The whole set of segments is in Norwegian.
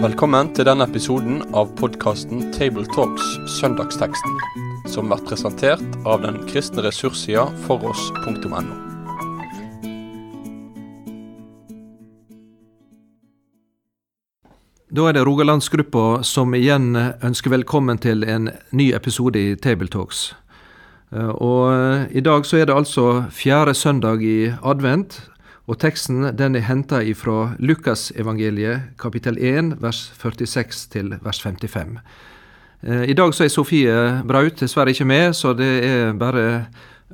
Velkommen til denne episoden av podkasten Tabletalks Søndagsteksten, som blir presentert av den kristne ressurssida foross.no. Da er det Rogalandsgruppa som igjen ønsker velkommen til en ny episode i Tabletalks. Eh, og eh, I dag så er det altså fjerde søndag i advent, og teksten den er henta fra Lukasevangeliet kapittel 1 vers 46 til vers 55. Eh, I dag så er Sofie Braut dessverre ikke med, så det er bare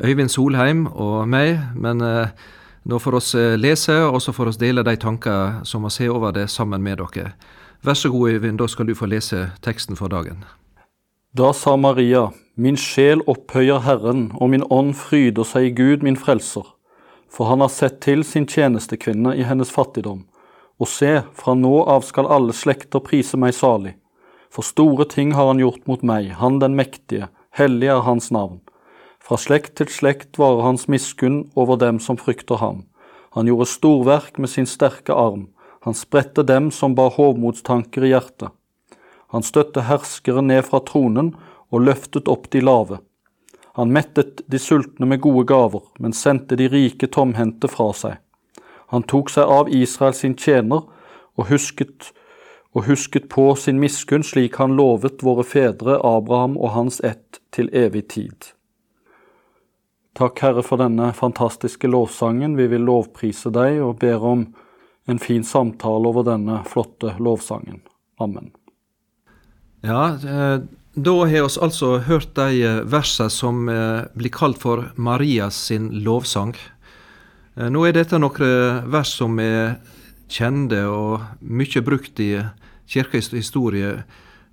Øyvind Solheim og meg. Men nå får oss lese, og så får oss dele de tanker som vi ser over det sammen med dere. Vær så god, Øyvind, da skal du få lese teksten for dagen. Da sa Maria, Min sjel opphøyer Herren, og min ånd fryder seg i Gud min frelser. For han har sett til sin tjenestekvinne i hennes fattigdom. Og se, fra nå av skal alle slekter prise meg salig. For store ting har han gjort mot meg, han den mektige, hellig er hans navn. Fra slekt til slekt varer hans miskunn over dem som frykter ham. Han gjorde storverk med sin sterke arm, han spredte dem som bar hovmodstanker i hjertet. Han støtte herskere ned fra tronen og løftet opp de lave. Han mettet de sultne med gode gaver, men sendte de rike tomhendte fra seg. Han tok seg av Israel sin tjener og husket, og husket på sin miskunn slik han lovet våre fedre Abraham og hans ett til evig tid. Takk, Herre, for denne fantastiske lovsangen. Vi vil lovprise deg og ber om en fin samtale over denne flotte lovsangen. Amen. Ja, eh, da har vi altså hørt de eh, versene som eh, blir kalt for Marias sin lovsang. Nå er dette noen vers som er kjente og mye brukt i kirkens historie.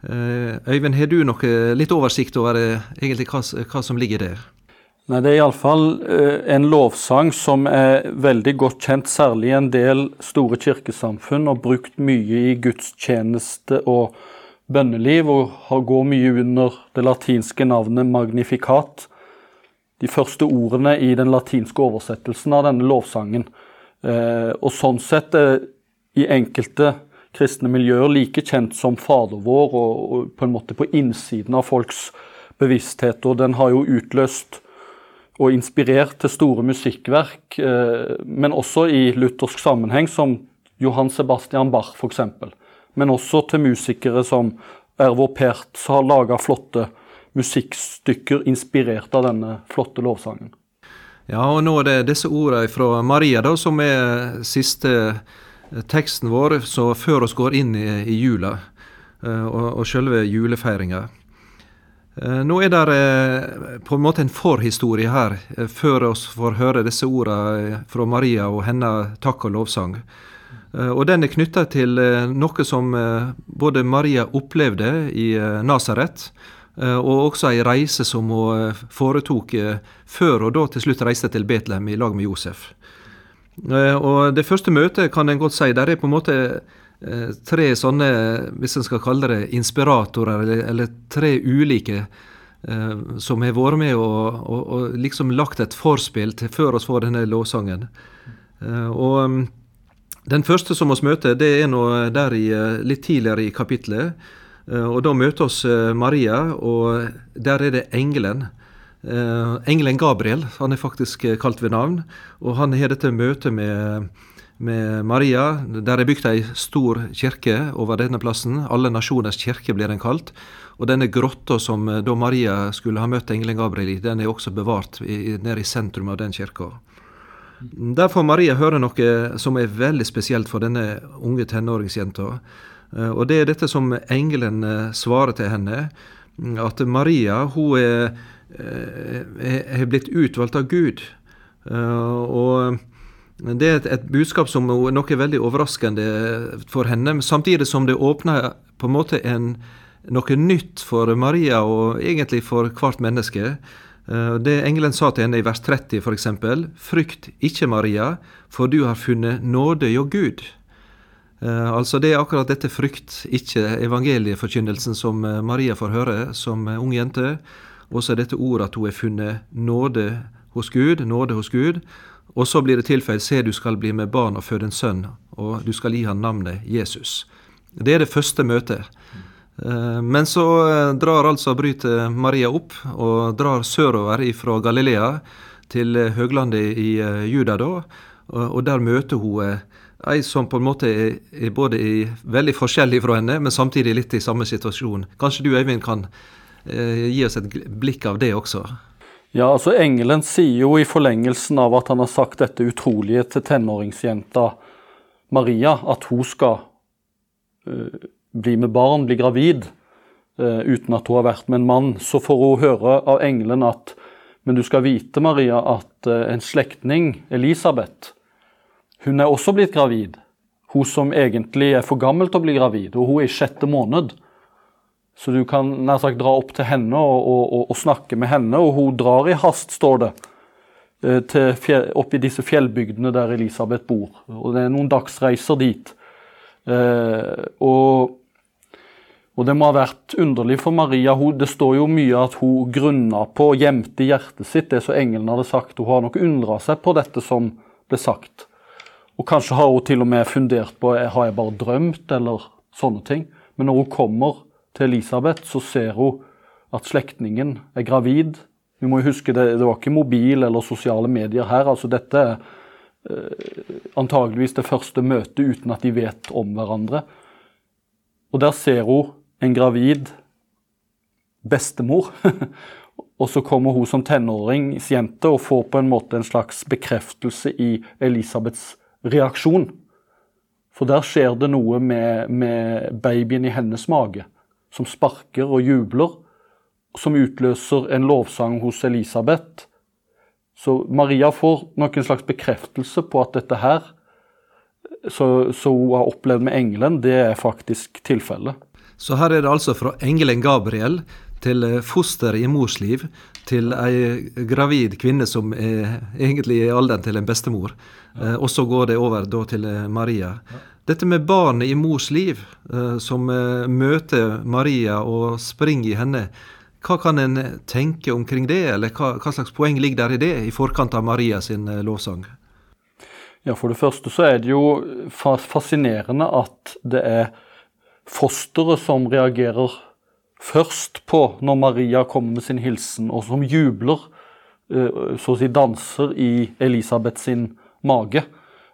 Øyvind, har du noe litt oversikt over egentlig hva, hva som ligger der? Nei, Det er iallfall en lovsang som er veldig godt kjent, særlig i en del store kirkesamfunn, og brukt mye i gudstjeneste og bønneliv og går mye under det latinske navnet magnificat. De første ordene i den latinske oversettelsen av denne lovsangen. Eh, og sånn sett er i enkelte kristne miljøer like kjent som Fader vår, og, på en måte på innsiden av folks bevissthet. Og den har jo utløst og inspirert til store musikkverk, eh, men også i luthersk sammenheng, som Johan Sebastian Bach f.eks men også til musikere som Ervo Pert, som har laga flotte musikkstykker inspirert av denne flotte lovsangen. Ja, og nå er det disse ordene fra Maria da, som er siste eh, teksten vår, så før oss går inn i, i jula eh, og, og selve julefeiringa. Eh, nå er det på en måte en forhistorie her, før oss får høre disse ordene fra Maria og hennes takk og lovsang. Eh, og den er knytta til eh, noe som eh, både Maria opplevde i Nasaret, og også ei reise som hun foretok før og da til slutt reiste til Betlehem i lag med Josef. Og Det første møtet kan en godt si, der er på en måte tre sånne, hvis en skal kalle det inspiratorer, eller, eller tre ulike som har vært med og, og, og, liksom lagt et forspill til før oss får denne lovsangen. Og den første som vi møter, det er nå der i, eh, litt tidligere i kapitlet. Eh, og Da møter oss eh, Maria, og der er det engelen. Engelen Gabriel, han er faktisk kalt ved navn. Og han har dette møtet med, med Maria. Der er bygd ei stor kirke over denne plassen. Alle nasjoners kirke blir den kalt. Og denne grotta som da Maria skulle ha møtt engelen Gabriel i, den er også bevart nede i sentrum av den kirka. Der får Maria høre noe som er veldig spesielt for denne unge tenåringsjenta. Eh, og det er dette som engelen eh, svarer til henne. At Maria hun er, eh, er blitt utvalgt av Gud. Og det er et, budskap som er noe veldig overraskende for henne, samtidig som det åpner på en måte en, noe nytt for Maria, og egentlig for hvert menneske. Eh, det engelen sa til henne i vers 30 f.eks.: Frykt ikke, Maria, for du har funnet nåde hjå Gud. Eh, altså Det er akkurat dette frykt ikke evangelieforkynnelsen som eh, Maria får høre som ung jente. Og så er dette ordet at hun har funnet nåde hos Gud, nåde hos Gud. Og så blir det tilføyd se du skal bli med barn og føde en sønn, og du skal gi han navnet Jesus. Det er det første møtet. Eh, men så eh, drar altså bryter Maria opp og drar sørover fra Galilea til eh, høglandet i Juda da, og der møter hun ei som på en måte er, både veldig forskjellig fra henne, men samtidig litt i samme situasjon. Kanskje du Øyvind kan gi oss et blikk av det også? Ja, altså Engelen sier jo i forlengelsen av at han har sagt dette utrolige til tenåringsjenta Maria, at hun skal bli med barn, bli gravid, uh, uten at hun har vært med en mann. Så får hun høre av engelen at men du skal vite, Maria, at uh, en slektning, Elisabeth, hun er også blitt gravid. Hun som egentlig er for gammel til å bli gravid, og hun er i sjette måned. Så du kan nær sagt dra opp til henne og, og, og, snakke med henne, og hun drar i hast, står det, eh, til fjell, opp i disse fjellbygdene der Elisabeth bor. Og det er noen dagsreiser dit. Eh, og, og, det må ha vært underlig for Maria. Hun, det står jo mye at hun grunna på og gjemte i hjertet sitt det som engelen hadde sagt. Hun har nok undra seg på dette som ble sagt. Og kanskje har hun til og med fundert på har jeg bare drømt, eller sånne ting. Men når hun kommer til Elisabeth, så ser hun at slektningen er gravid. Vi må huske det, det var ikke mobil eller sosiale medier her. altså Dette er eh, antageligvis det første møtet uten at de vet om hverandre. Og der ser hun en gravid bestemor. og så kommer hun som tenåringsjente og får på en måte en slags bekreftelse i Elisabeths reaksjon. For der skjer det noe med, med babyen i hennes mage som sparker og jubler, som utløser en lovsang hos Elisabeth. Så Maria får nok en slags bekreftelse på at dette her, så hun har opplevd med engelen, det er faktisk tilfellet. Så her er det altså fra engelen Gabriel til eh, foster i mors liv, til ei gravid kvinne som er egentlig er alderen til en bestemor. Ja. Eh, og så går det over da til eh, Maria. Ja. Dette med barnet i mors liv, som møter Maria og springer i henne, hva kan en tenke omkring det, eller hva, hva, slags poeng ligger der i det, i forkant av Maria sin lovsang? Ja, For det første så er det jo fascinerende at det er fosteret som reagerer først på når Maria kommer med sin hilsen, og som jubler, så å si danser i Elisabeth sin mage.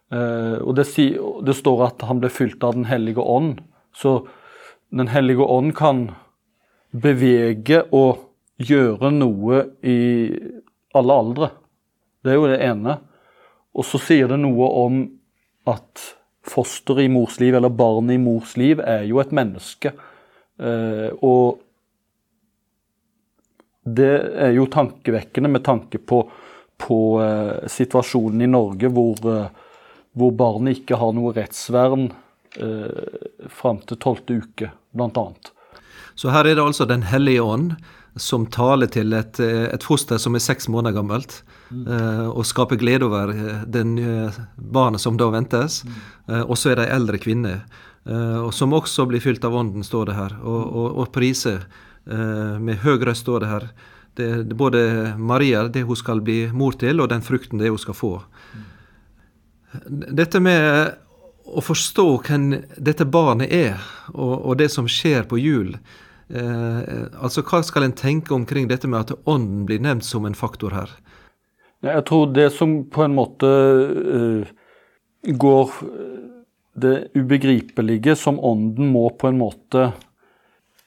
Uh, og det, står at han ble fylt av Den hellige ånd. Så Den hellige ånd kan bevege og gjøre noe i alle aldre. Det er jo det ene. Og så sier det noe om at fosteret i mors liv, eller barnet i mors liv, er jo et menneske. Uh, og det er jo tankevekkende med tanke på, på uh, situasjonen i Norge hvor hvor barnet ikke har noe rettsvern eh, fram til tolvte uke, bl.a. Så her er det altså Den hellige ånd som taler til et, et foster som er seks måneder gammelt, mm. eh, og skaper glede over eh, det nye barnet som da ventes. Mm. Eh, og så er det ei eldre kvinne, eh, og som også blir fylt av ånden, står det her, og, og, og priser eh, med høy røst, står det her. Det, det, både Maria, det hun skal bli mor til, og den frukten det hun skal få. Mm. Dette med å forstå hvem dette barnet er, og, og det som skjer på jul. Eh, altså, Hva skal en tenke omkring dette med at ånden blir nevnt som en faktor her? Jeg tror det som på en måte uh, går Det ubegripelige som ånden må på en måte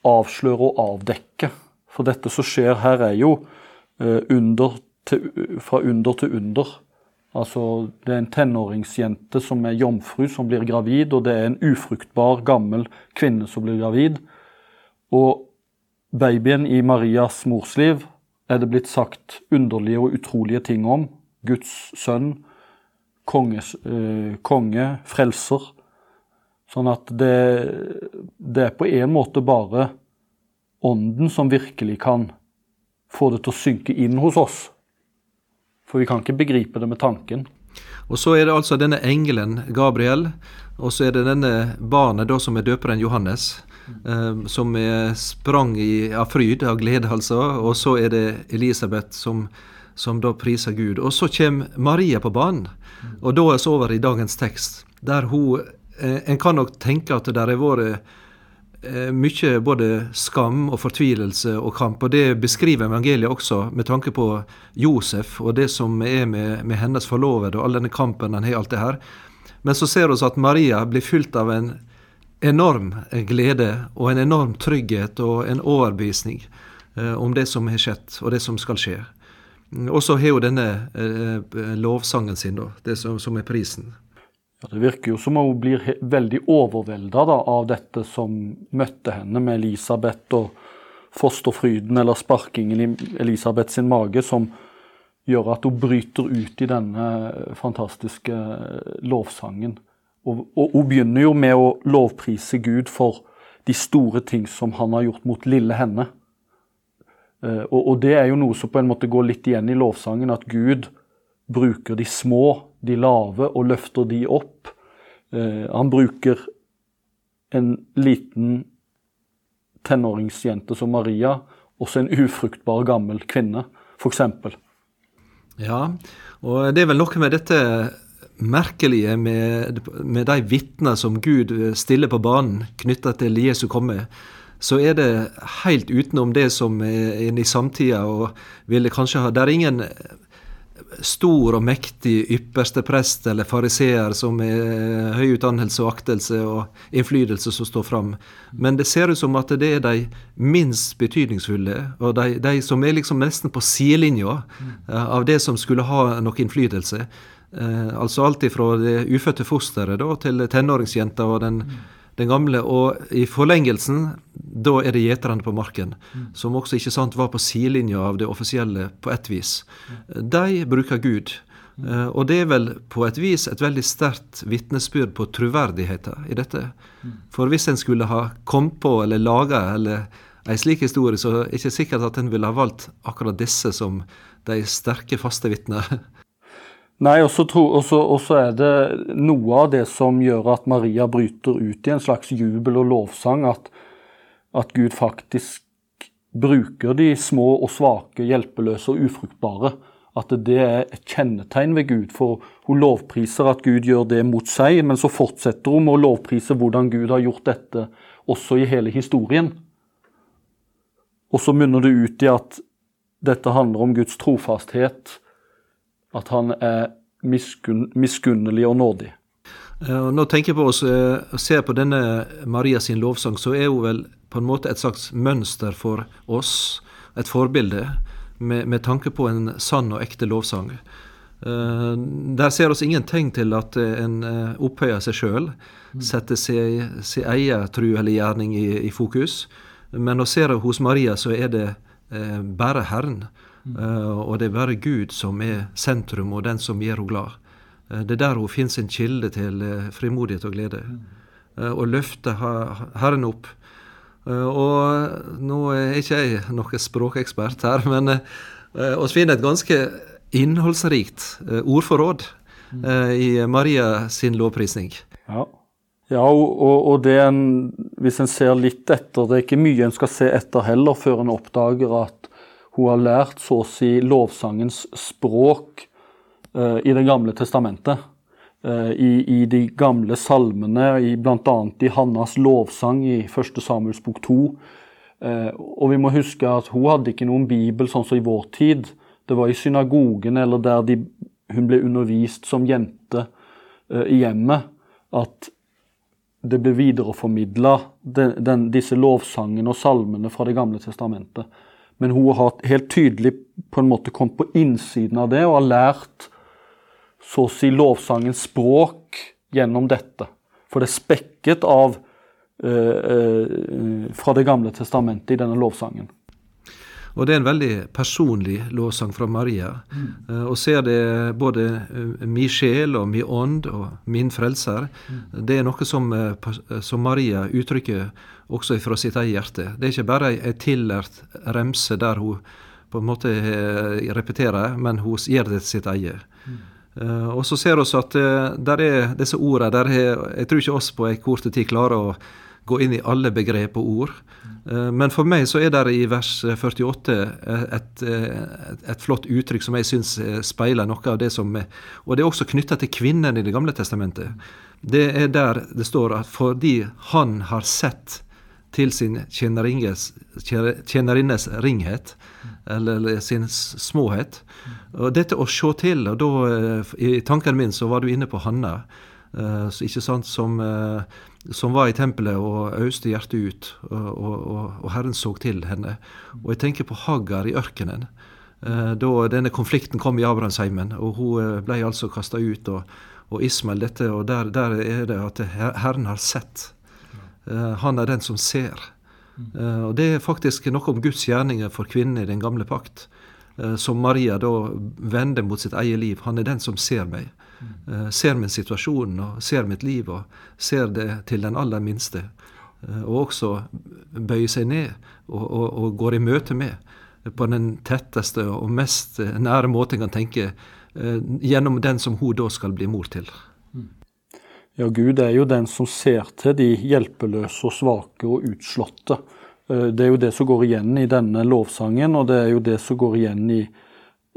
avsløre og avdekke. For dette som skjer her, er jo under til, fra under til under. Altså, det er en tenåringsjente som er jomfru, som blir gravid, og det er en ufruktbar, gammel kvinne som blir gravid. Og babyen i Marias morsliv er det blitt sagt underlige og utrolige ting om. Guds sønn, konges, eh, konge, frelser. Sånn at det, det er på en måte bare ånden som virkelig kan få det til å synke inn hos oss. For vi kan ikke begripe det med tanken. Og så er det altså denne engelen, Gabriel, og så er det denne barnet da som er døperen Johannes. Eh, som sprang i, av fryd, av glede, altså. Og så er det Elisabeth som som da priser Gud. Og så kommer Maria på banen, og da er vi over i dagens tekst, der hun eh, En kan nok tenke at det har vært eh, mye både skam og fortvilelse og kamp, og det beskriver evangeliet også med tanke på Josef og det som er med, med hennes forlovede og all denne kampen han har, alt det her. Men så ser vi at Maria blir fylt av en enorm glede og en enorm trygghet og en overbevisning eh, om det som har skjedd, og det som skal skje. Og så har hun denne eh, lovsangen sin, da, det som, som er prisen. Ja, Det virker jo som hun blir veldig overvelda av dette som møtte henne med Elisabeth og fosterfryden eller sparkingen i Elisabeth sin mage, som gjør at hun bryter ut i denne fantastiske lovsangen. Og, og hun begynner jo med å lovprise Gud for de store ting som han har gjort mot lille henne. Uh, og, og, det er jo noe som på en måte går litt igjen i lovsangen, at Gud bruker de små, de lave, og løfter de opp. Uh, han bruker en liten tenåringsjente som Maria, også en ufruktbar gammel kvinne, f.eks. Ja, og det er vel noe med dette merkelige med, med de vitner som Gud stiller på banen knytta til Jesu komme, så er det helt utenom det som er inne i samtida. og ville kanskje ha, Det er ingen stor og mektig ypperste prest eller fariseer som er høy utdannelse og aktelse og innflytelse som står fram. Men det ser ut som at det er de minst betydningsfulle, og de, de som er liksom nesten på sidelinja av det som skulle ha noe innflytelse. Eh, altså alt ifra det ufødte fosteret da, til tenåringsjenta og den, mm. den, gamle. Og i forlengelsen, da er det gjeterne på marken, mm. som også ikke sant var på sidelinja av det offisielle på ett vis. Mm. De bruker Gud. Eh, og det er vel på et vis et veldig sterkt vitnesbyrd på troverdigheten i dette. For hvis en skulle ha kommet på eller laga eller ei slik historie, så er det ikke sikkert at en ville ha valgt akkurat disse som de sterke, faste vitner. Nei, og så er det noe av det som gjør at Maria bryter ut i en slags jubel og lovsang, at, at Gud faktisk bruker de små og svake, hjelpeløse og ufruktbare. At det er et kjennetegn ved Gud. For hun lovpriser at Gud gjør det mot seg, men så fortsetter hun med å lovprise hvordan Gud har gjort dette også i hele historien. Og så munner det ut i at dette handler om Guds trofasthet at han er miskunn, miskunnelig og nådig. Nå tenker jeg på oss, å se på denne Maria sin lovsang, så er hun vel på en måte et slags mønster for oss, et forbilde, med, med tanke på en sann og ekte lovsang. Uh, der ser oss ingen tegn til at en opphøyer seg sjøl, setter sin, sin egen tru eller gjerning i, i, fokus. Men å se det hos Maria, så er det bare Herren og det er bare Gud som er sentrum, og den som gjør henne glad. Uh, det er der hun finner sin kilde til uh, frimodighet og glede. og løfter Herren opp. og nå er ikke jeg noen språkekspert her, men vi finner et ganske innholdsrikt ordforråd i Maria sin lovprisning. Ja. Ja, og, og det en, hvis en ser litt etter Det er ikke mye en skal se etter heller, før en oppdager at hun har lært så å si lovsangens språk uh, i Det gamle testamentet. Uh, i, i, de gamle salmene, i bl.a. i Hannas lovsang i 1. Samuels bok 2. Uh, og vi må huske at hun hadde ikke noen bibel sånn som i vår tid. Det var i synagogen eller der de, hun ble undervist som jente i hjemmet, at det ble videreformidla disse lovsangene og salmene fra Det gamle testamentet. Men hun har helt tydelig på en måte kommet på innsiden av det og har lært så å si lovsangens språk gjennom dette. For det er spekket av eh, uh, fra Det gamle testamentet i denne lovsangen. Og det er en veldig personlig lovsang fra Maria. Mm. Uh, og ser det både mi sjel og mi ånd og min frelser. Mm. Det er noe som, som Maria uttrykker også fra sitt eget hjerte. Det er ikke bare ei tillært remse der hun på en måte eh, repeterer, men hun gjør det til sitt eget. Mm. Uh, og så ser vi at uh, der er disse ordene der er, Jeg tror ikke oss på ei kort tid klarer å gå inn i alle begrep og ord. Men for meg så er det i vers 48 et, et, et flott uttrykk som jeg syns speiler noe av det som er Og det er også knytta til kvinnen i Det gamle testamentet. Det er der det står at fordi han har sett til sin tjenerinnes ringhet, eller sin småhet. Og dette å se til, og da eh, i tanken min så var du inne på Hanna, eh, ikke sant, som, eh, som var i tempelet og øste hjertet ut, og, og, og, Herren så til henne. Og jeg tenker på Hagar i ørkenen. Da denne konflikten kom i Abrahamsheimen, og hun ble altså kasta ut. og og Ismael dette, og der, der, er det at Herren har sett. Uh, han er den som ser. Uh, og Det er faktisk noe om Guds gjerninger for kvinnen i den gamle pakt. Uh, som Maria da vender mot sitt eget liv. Han er den som ser meg. ser min situasjon og ser mitt liv og ser det til den aller minste. og også bøyer seg ned og, og, og, går i møte med på den tetteste og mest nære måten jeg kan tenke Eh, gjennom den som hun da skal bli mor til. Ja, Gud er jo den som ser til de hjelpeløse og svake og utslåtte. Eh, det er jo det som går igjen i denne lovsangen, og det er jo det som går igjen i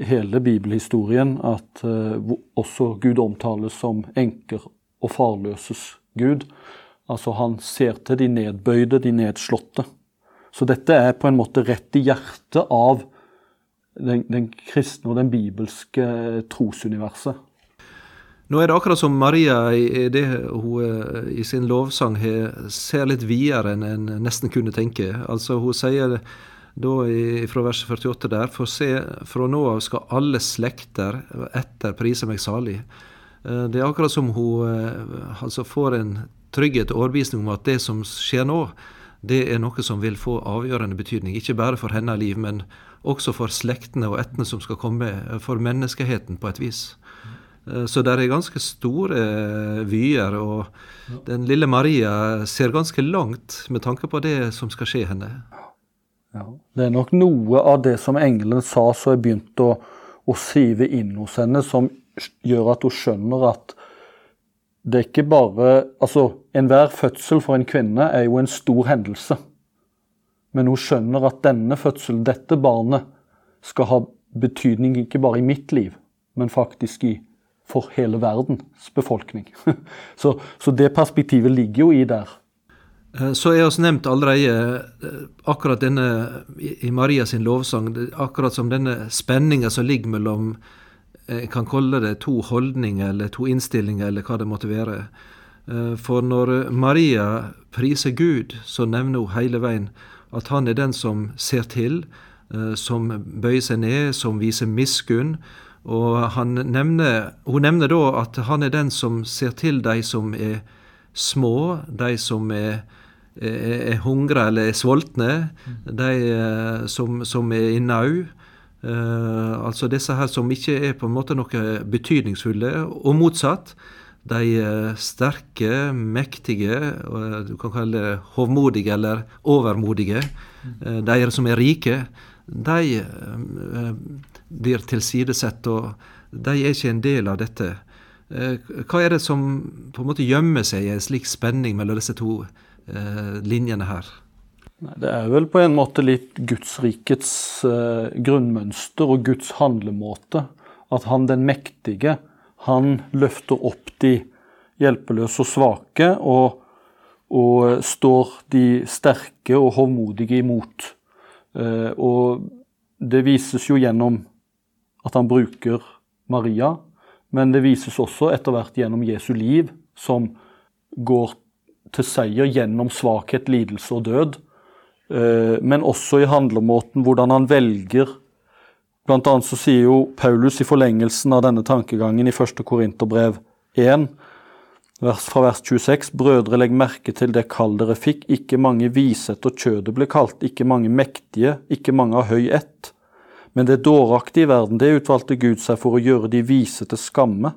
hele bibelhistorien, at eh, også Gud omtales som enker og farløses Gud. Altså han ser til de nedbøyde, de nedslåtte. Så dette er på en måte rett i hjertet av den, den kristne og den bibelske trosuniverset. Nå er det akkurat som Maria i, det hun eh, i sin lovsang ser litt videre enn en nesten kunne tenke. Altså Hun sier da fra vers 48 der For se, fra nå av skal alle slekter etter prise meg salig. Eh, det er akkurat som hun eh, altså får en trygghet og overbevisning om at det som skjer nå, det er noe som vil få avgjørende betydning. Ikke bare for hennes liv, men også for slektene og ættene som skal komme, for menneskeheten på et vis. Eh, så det er ganske store eh, vyer, og den lille Maria ser ganske langt med tanke på det som skal skje henne. Ja, det er nok noe av det som engelen sa som er begynt å, å sive inn hos henne, som gjør at hun skjønner at det er ikke bare Altså, enhver fødsel for en kvinne er jo en stor hendelse. Men hun skjønner at denne fødselen, dette barnet, skal ha betydning ikke bare i mitt liv, men faktisk i, for hele verdens befolkning. Så, så det perspektivet ligger jo i der. Eh, så er oss nevnt allerede eh, akkurat denne i Maria sin lovsang, akkurat som denne spenninga som ligger mellom jeg eh, kan kalle det to holdninger eller to innstillinger, eller hva det måtte være. For når Maria priser Gud, så nevner hun hele veien at han er den som ser til, som bøyer seg ned, som viser miskunn. Og nevner, hun nevner da at han er den som ser til de som er små, de som er, er, er hungre eller er sultne, de eh, som, som er i nau. Uh, altså disse her som ikke er på en måte noe betydningsfulle, og motsatt. De sterke, mektige, du kan kalle det hovmodige eller overmodige, uh, de som er rike, de eh, blir tilsidesett, og de er ikke en del av dette. Eh, hva er det som på en måte gjemmer seg i en slik spenning mellom disse to linjene her? Det er vel på en måte litt Guds rikets grunnmønster og Guds handlemåte. At han den mektige han løfter opp de hjelpeløse og svake, og, og står de sterke og håndmodige imot. Eh, og det vises jo gjennom at han bruker Maria, men det vises også etter hvert gjennom Jesu liv, som går til seier gjennom svakhet, lidelse og død. Eh, men også i handlemåten, hvordan han velger Blant annet så sier jo Paulus i forlengelsen av denne tankegangen i 1. Korinterbrev 1, vers, fra vers 26.: Brødre, legg merke til det kall dere fikk. Ikke mange vise etter kjødet ble kalt, ikke mange mektige, ikke mange av høy ett. Men det dåraktige i verden, det utvalgte Gud seg for å gjøre de vise til skamme.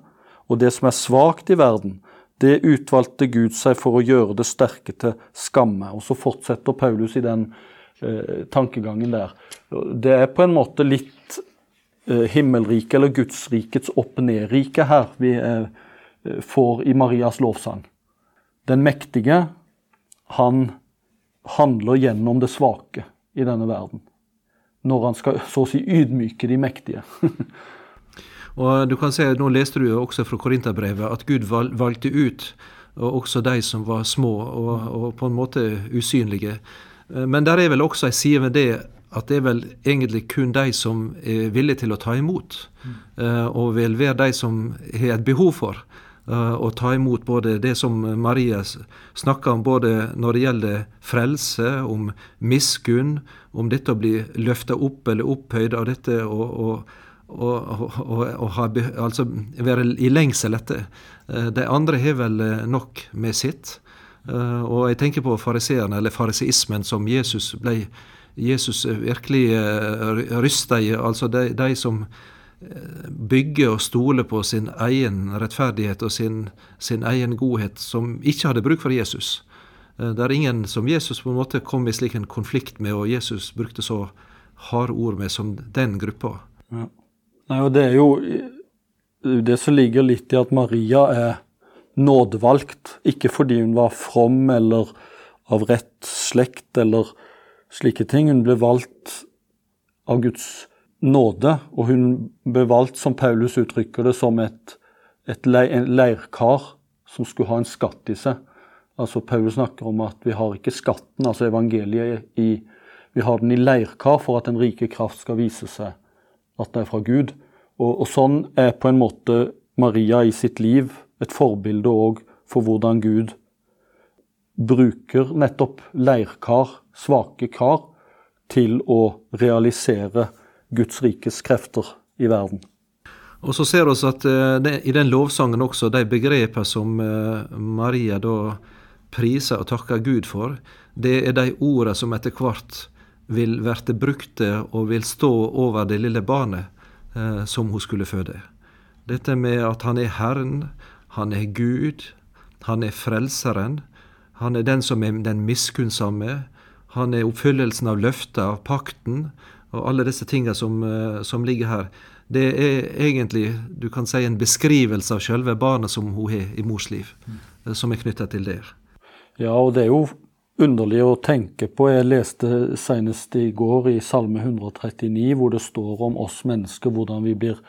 Og det som er svakt i verden, det utvalgte Gud seg for å gjøre det sterke til skamme. Og så fortsetter Paulus i den eh, tankegangen der. Det er på en måte litt eh, himmelriket eller Gudsrikets opp-ned-rike her vi eh, får i Marias lovsang. Den mektige, han handler gjennom det svake i denne verden. Når han skal så å si ydmyke de mektige. og du kan se, Nå leste du jo også fra Korinterbrevet at Gud valgte ut også de som var små og, og på en måte usynlige. Eh, men der er vel også ei side ved det at det er vel egentlig kun de som er villige til å ta imot, mm. og vil være de som har et behov for å ta imot både det som Maria snakker om, både når det gjelder frelse, om miskunn, om dette å bli løfta opp eller opphøyd av dette og, og, og ha, altså være i lengsel etter. Eh, de andre har vel eh, nok med sitt. Eh, og jeg tenker på fariseerne, eller fariseismen, som Jesus ble Jesus virkelig rysta i. Altså de, de som bygge og stole på sin egen rettferdighet og sin, sin, egen godhet, som ikke hadde bruk for Jesus. Eh, det er ingen som Jesus på en måte kom i slik en konflikt med, og Jesus brukte så harde ord med som den gruppa. Ja. Nei, og Det er jo det som ligger litt i at Maria er nådevalgt, ikke fordi hun var from eller av rett slekt eller slike ting. Hun ble valgt av Guds nåde, og hun ble valgt, som Paulus uttrykker det, som et, et leirkar som skulle ha en skatt i seg. Altså Paulus snakker om at vi har ikke skatten, altså evangeliet, i Vi har den i leirkar for at den rike kraft skal vise seg at det er fra Gud. Og, og sånn er på en måte Maria i sitt liv et forbilde òg for hvordan Gud bruker nettopp leirkar, svake kar, til å realisere Guds rikes krefter i verden. Og så ser vi at uh, det, i den lovsangen også, de begrepene som uh, Maria da priser og takker Gud for, det er de ordene som etter hvert vil verte brukte og vil stå over det lille barnet eh, som hun skulle føde. Dette med at han er Herren, han er Gud, han er Frelseren, han er den som er den miskunnsomme, han er oppfyllelsen av løftet, av pakten, og alle disse tingene som, eh, som, ligger her, det er egentlig du kan si, en beskrivelse av selve barnet som hun har i mors liv, mm. som er knytta til det. Ja, og det er jo underlig å tenke på. Jeg leste senest i går i Salme 139, hvor det står om oss mennesker, hvordan vi blir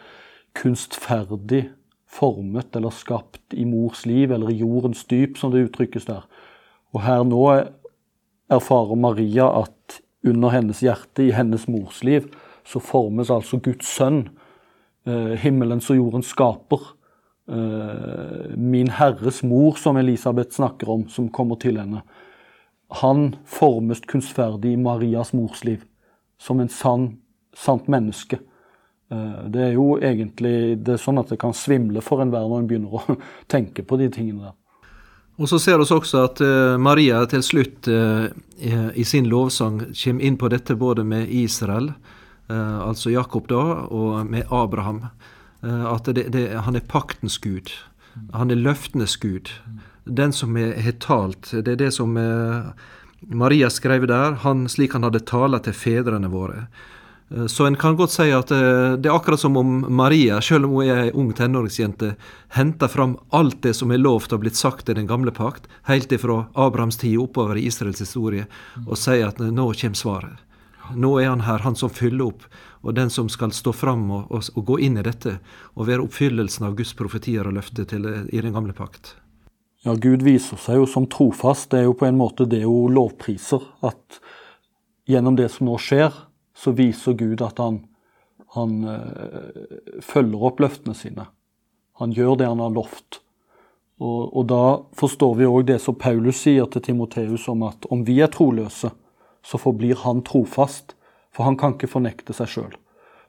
kunstferdig formet eller skapt i mors liv, eller i jordens dyp, som det uttrykkes der. Og her nå erfarer Maria at under hennes hjerte, i hennes mors liv, så formes altså Guds sønn, eh, himmelens og jordens skaper. Eh, min Herres mor, som Elisabeth snakker om, som kommer til henne. Han formes kunstferdig i Marias mors liv, som en sann, sant menneske. Eh, det er jo egentlig det er sånn at det kan svimle for enhver når en begynner å tenke på de tingene der. Og så ser vi også at uh, Maria til slutt uh, i sin lovsang kommer inn på dette både med Israel, uh, altså Jakob da, og med Abraham. at det, det, han er paktens gud. Han er løftenes gud. Den som har talt. Det er det som Maria skrev der. Han, slik han hadde talt til fedrene våre. Eh, så en kan godt si at eh, det er akkurat som om Maria, selv om hun er ei ung tenåringsjente, henter fram alt det som er lovt og blitt sagt i den gamle pakt, helt ifra Abrahams tid oppover i Israels historie, og sier at nå kommer svaret. Nå er han her, han som fyller opp, og den som skal stå fram og, og, og, gå inn i dette, og være oppfyllelsen av Guds profetier og løfter til, i den gamle pakt. Ja, Gud viser seg jo som trofast. Det er jo på en måte det hun lovpriser. At gjennom det som nå skjer, så viser Gud at han, han uh, følger opp løftene sine. Han gjør det han har lovt. Og, og da forstår vi òg det som Paulus sier til Timoteus om at om vi er troløse, så forblir han trofast, for han kan ikke fornekte seg sjøl.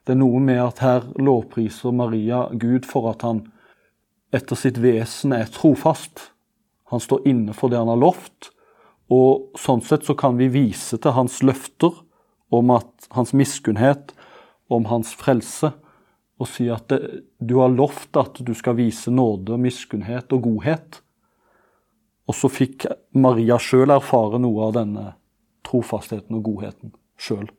Det er noe med at her lovpriser Maria Gud for at han etter sitt vesen er trofast. Han står inne for det han har lovt, og sånn sett så kan vi vise til hans løfter om at hans miskunnhet, om hans frelse, og si at det, du har lovt at du skal vise nåde, miskunnhet og godhet. Og så fikk Maria sjøl erfare noe av denne trofastheten og godheten sjøl.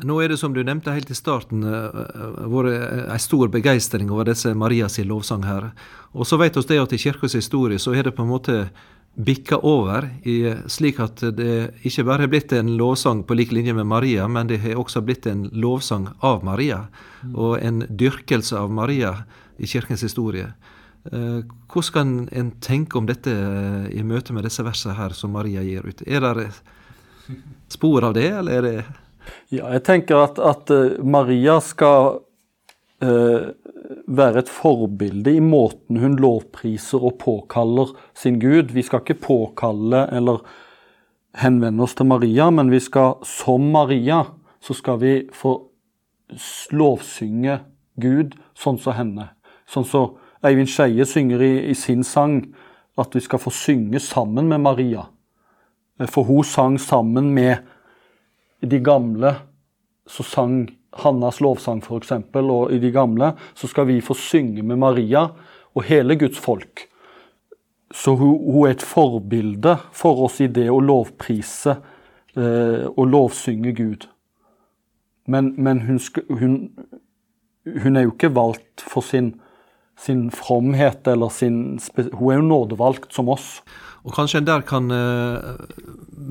Nå er det som du nevnte helt i starten, eh, eh, vært en stor begeistring over disse Marias lovsang her. Og så vet vi det at i kirkas historie så er det på en måte bikka over, i, slik at det ikke bare er blitt en lovsang på lik linje med Maria, men det har også blitt en lovsang av Maria, og en dyrkelse av Maria i kirkens historie. Eh, hvordan kan en tenke om dette i møte med disse versene her som Maria gir ut? Er det spor av det, eller er det Ja, jeg tenker at, at Maria skal være et forbilde i måten hun lovpriser og påkaller sin Gud. Vi skal ikke påkalle eller henvende oss til Maria, men vi skal som Maria så skal vi få lovsynge Gud sånn som henne. Sånn som Eivind Skeie synger i, i, sin sang, at vi skal få synge sammen med Maria. For hun sang sammen med de gamle. Så sang Hannas lovsang f.eks., og i de gamle, så skal vi få synge med Maria og hele Guds folk. Så hun, hun er et forbilde for oss i det å lovprise eh, og lovsynge Gud. Men, men hun, hun, hun, er jo ikke valgt for sin, sin fromhet eller sin Hun er jo nådevalgt som oss. Og kanskje en der kan uh,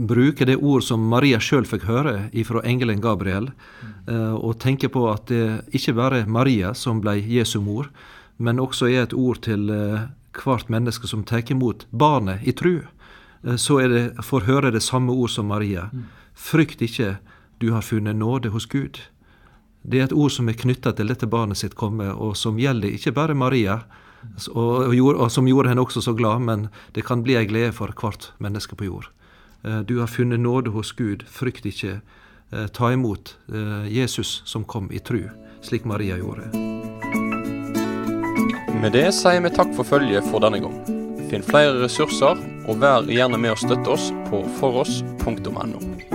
bruke det ord som Maria sjøl fikk høre ifra engelen Gabriel, uh, og tenke på at det ikke bare er Maria som ble Jesu mor, men også er et ord til uh, hvert menneske som tar imot barnet i tru. så det, får høre det samme ord som Maria. Frykt ikke, du har funnet nåde hos Gud. Det er et ord som er knytta til dette barnet sitt komme, og som gjelder ikke bare Maria, og, og, som gjorde henne også så glad, men det kan bli ei glede for hvert menneske på jord. Eh, du har funnet nåde hos Gud, frykt ikke. Eh, ta imot eh, Jesus som kom i tru, slik Maria gjorde. Med det sier vi takk for følget for denne gang. Finn flere ressurser, og vær gjerne med å støtte oss på foross.no.